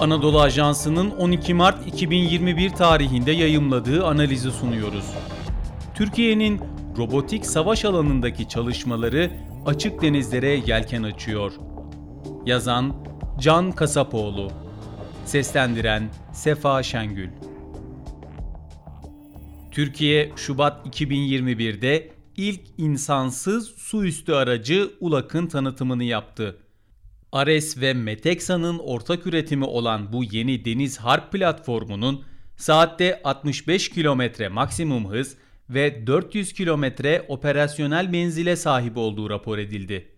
Anadolu Ajansı'nın 12 Mart 2021 tarihinde yayımladığı analizi sunuyoruz. Türkiye'nin robotik savaş alanındaki çalışmaları açık denizlere yelken açıyor. Yazan Can Kasapoğlu Seslendiren Sefa Şengül Türkiye Şubat 2021'de ilk insansız su üstü aracı ULAK'ın tanıtımını yaptı. Ares ve Meteksa'nın ortak üretimi olan bu yeni deniz harp platformunun saatte 65 km maksimum hız ve 400 km operasyonel menzile sahip olduğu rapor edildi.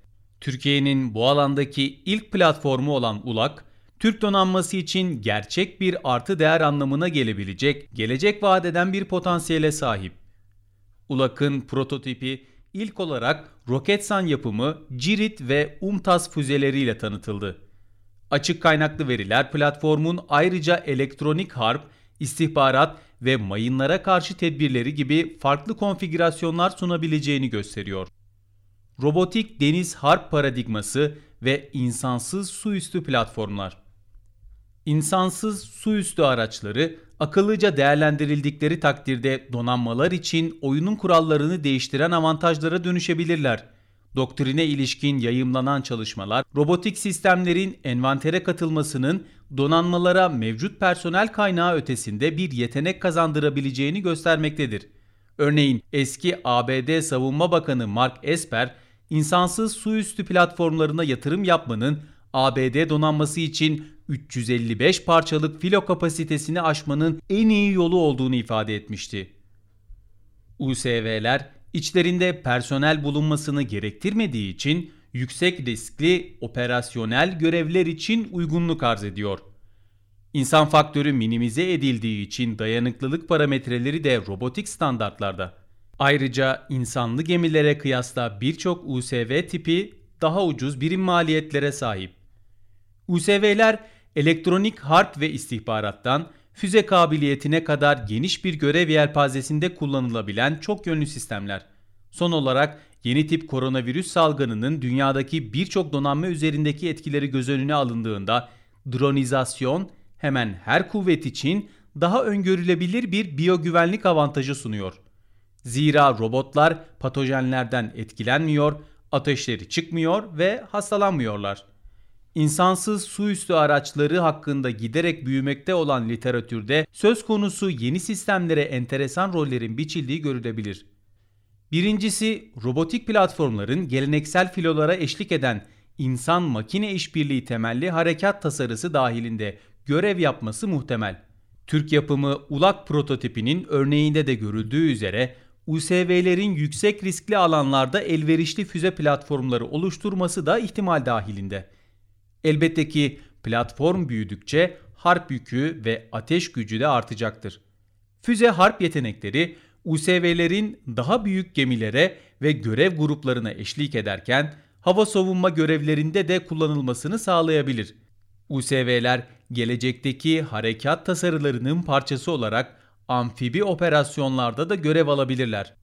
Türkiye'nin bu alandaki ilk platformu olan ULAK, Türk donanması için gerçek bir artı değer anlamına gelebilecek, gelecek vaat eden bir potansiyele sahip. ULAK'ın prototipi ilk olarak Roketsan yapımı Cirit ve UMTAS füzeleriyle tanıtıldı. Açık kaynaklı veriler platformun ayrıca elektronik harp, istihbarat ve mayınlara karşı tedbirleri gibi farklı konfigürasyonlar sunabileceğini gösteriyor. Robotik deniz harp paradigması ve insansız su üstü platformlar. İnsansız su üstü araçları akıllıca değerlendirildikleri takdirde donanmalar için oyunun kurallarını değiştiren avantajlara dönüşebilirler. Doktrine ilişkin yayımlanan çalışmalar, robotik sistemlerin envantere katılmasının donanmalara mevcut personel kaynağı ötesinde bir yetenek kazandırabileceğini göstermektedir. Örneğin eski ABD Savunma Bakanı Mark Esper, insansız su üstü platformlarına yatırım yapmanın ABD donanması için 355 parçalık filo kapasitesini aşmanın en iyi yolu olduğunu ifade etmişti. USV'ler içlerinde personel bulunmasını gerektirmediği için yüksek riskli operasyonel görevler için uygunluk arz ediyor. İnsan faktörü minimize edildiği için dayanıklılık parametreleri de robotik standartlarda. Ayrıca insanlı gemilere kıyasla birçok USV tipi daha ucuz birim maliyetlere sahip. USV'ler elektronik harp ve istihbarattan füze kabiliyetine kadar geniş bir görev yelpazesinde kullanılabilen çok yönlü sistemler. Son olarak yeni tip koronavirüs salgınının dünyadaki birçok donanma üzerindeki etkileri göz önüne alındığında dronizasyon hemen her kuvvet için daha öngörülebilir bir biyogüvenlik avantajı sunuyor. Zira robotlar patojenlerden etkilenmiyor, ateşleri çıkmıyor ve hastalanmıyorlar. İnsansız su üstü araçları hakkında giderek büyümekte olan literatürde söz konusu yeni sistemlere enteresan rollerin biçildiği görülebilir. Birincisi, robotik platformların geleneksel filolara eşlik eden insan-makine işbirliği temelli harekat tasarısı dahilinde görev yapması muhtemel. Türk yapımı ULAK prototipinin örneğinde de görüldüğü üzere USV'lerin yüksek riskli alanlarda elverişli füze platformları oluşturması da ihtimal dahilinde. Elbette ki platform büyüdükçe harp yükü ve ateş gücü de artacaktır. Füze harp yetenekleri USV'lerin daha büyük gemilere ve görev gruplarına eşlik ederken hava savunma görevlerinde de kullanılmasını sağlayabilir. USV'ler gelecekteki harekat tasarılarının parçası olarak amfibi operasyonlarda da görev alabilirler.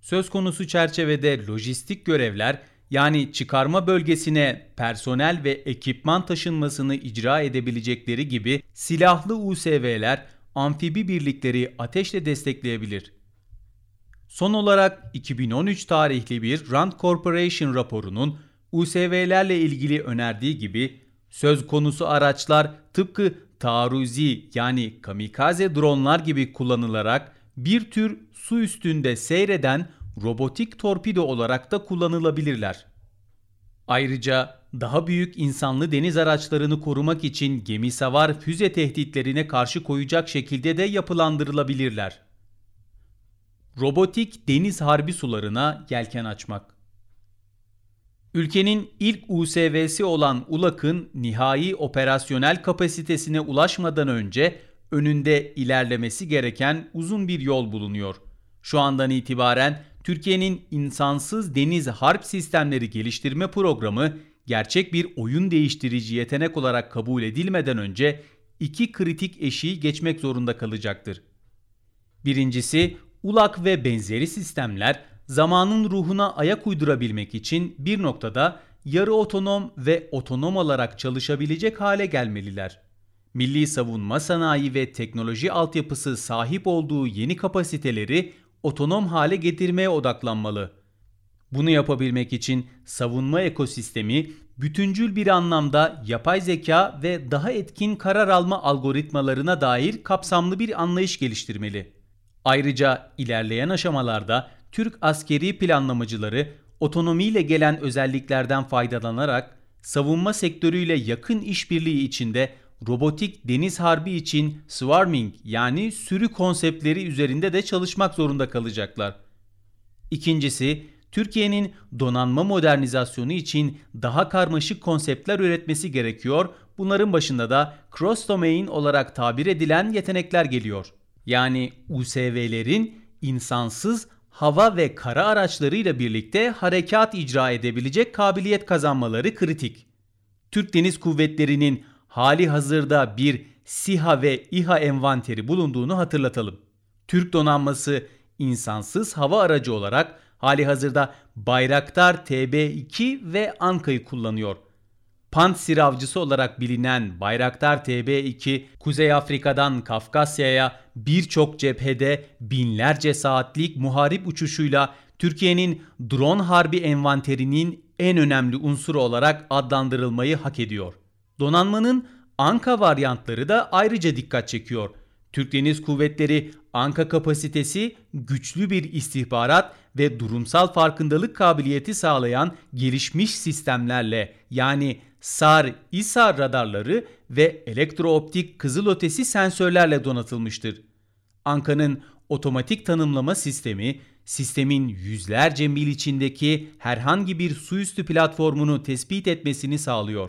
Söz konusu çerçevede lojistik görevler yani çıkarma bölgesine personel ve ekipman taşınmasını icra edebilecekleri gibi silahlı USV'ler amfibi birlikleri ateşle destekleyebilir. Son olarak 2013 tarihli bir Rand Corporation raporunun USV'lerle ilgili önerdiği gibi söz konusu araçlar tıpkı taarruzi yani kamikaze dronlar gibi kullanılarak bir tür su üstünde seyreden robotik torpido olarak da kullanılabilirler. Ayrıca daha büyük insanlı deniz araçlarını korumak için gemi savar füze tehditlerine karşı koyacak şekilde de yapılandırılabilirler. Robotik deniz harbi sularına yelken açmak Ülkenin ilk USV'si olan ULAK'ın nihai operasyonel kapasitesine ulaşmadan önce önünde ilerlemesi gereken uzun bir yol bulunuyor. Şu andan itibaren Türkiye'nin insansız deniz harp sistemleri geliştirme programı gerçek bir oyun değiştirici yetenek olarak kabul edilmeden önce iki kritik eşiği geçmek zorunda kalacaktır. Birincisi, ULAK ve benzeri sistemler zamanın ruhuna ayak uydurabilmek için bir noktada yarı otonom ve otonom olarak çalışabilecek hale gelmeliler. Milli savunma sanayi ve teknoloji altyapısı sahip olduğu yeni kapasiteleri otonom hale getirmeye odaklanmalı. Bunu yapabilmek için savunma ekosistemi bütüncül bir anlamda yapay zeka ve daha etkin karar alma algoritmalarına dair kapsamlı bir anlayış geliştirmeli. Ayrıca ilerleyen aşamalarda Türk askeri planlamacıları otonomiyle gelen özelliklerden faydalanarak savunma sektörüyle yakın işbirliği içinde robotik deniz harbi için swarming yani sürü konseptleri üzerinde de çalışmak zorunda kalacaklar. İkincisi, Türkiye'nin donanma modernizasyonu için daha karmaşık konseptler üretmesi gerekiyor. Bunların başında da cross domain olarak tabir edilen yetenekler geliyor. Yani USV'lerin insansız hava ve kara araçlarıyla birlikte harekat icra edebilecek kabiliyet kazanmaları kritik. Türk Deniz Kuvvetleri'nin hali hazırda bir SİHA ve İHA envanteri bulunduğunu hatırlatalım. Türk donanması insansız hava aracı olarak hali hazırda Bayraktar TB2 ve Anka'yı kullanıyor. Pantsir avcısı olarak bilinen Bayraktar TB2, Kuzey Afrika'dan Kafkasya'ya birçok cephede binlerce saatlik muharip uçuşuyla Türkiye'nin drone harbi envanterinin en önemli unsuru olarak adlandırılmayı hak ediyor. Donanmanın Anka varyantları da ayrıca dikkat çekiyor. Türk Deniz Kuvvetleri Anka kapasitesi güçlü bir istihbarat ve durumsal farkındalık kabiliyeti sağlayan gelişmiş sistemlerle yani SAR, İSAR radarları ve elektrooptik kızılötesi sensörlerle donatılmıştır. Anka'nın otomatik tanımlama sistemi, sistemin yüzlerce mil içindeki herhangi bir su üstü platformunu tespit etmesini sağlıyor.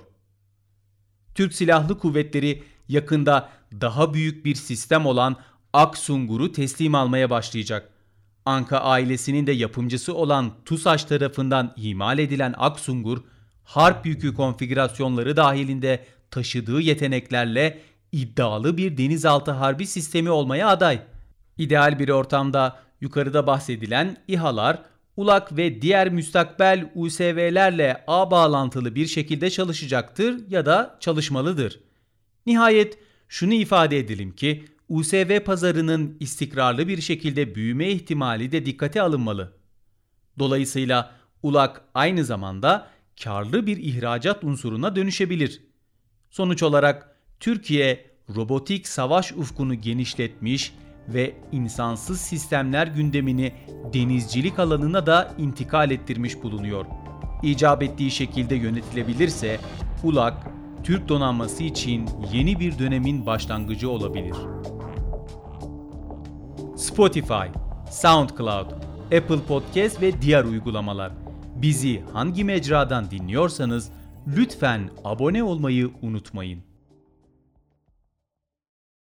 Türk Silahlı Kuvvetleri yakında daha büyük bir sistem olan Aksungur'u teslim almaya başlayacak. Anka ailesinin de yapımcısı olan TUSAŞ tarafından imal edilen Aksungur, harp yükü konfigürasyonları dahilinde taşıdığı yeteneklerle iddialı bir denizaltı harbi sistemi olmaya aday. İdeal bir ortamda yukarıda bahsedilen İHA'lar, ULAK ve diğer müstakbel USV'lerle ağ bağlantılı bir şekilde çalışacaktır ya da çalışmalıdır. Nihayet şunu ifade edelim ki USV pazarının istikrarlı bir şekilde büyüme ihtimali de dikkate alınmalı. Dolayısıyla ULAK aynı zamanda karlı bir ihracat unsuruna dönüşebilir. Sonuç olarak Türkiye robotik savaş ufkunu genişletmiş ve insansız sistemler gündemini denizcilik alanına da intikal ettirmiş bulunuyor. İcap ettiği şekilde yönetilebilirse ULAK Türk donanması için yeni bir dönemin başlangıcı olabilir. Spotify, SoundCloud, Apple Podcast ve diğer uygulamalar. Bizi hangi mecradan dinliyorsanız lütfen abone olmayı unutmayın.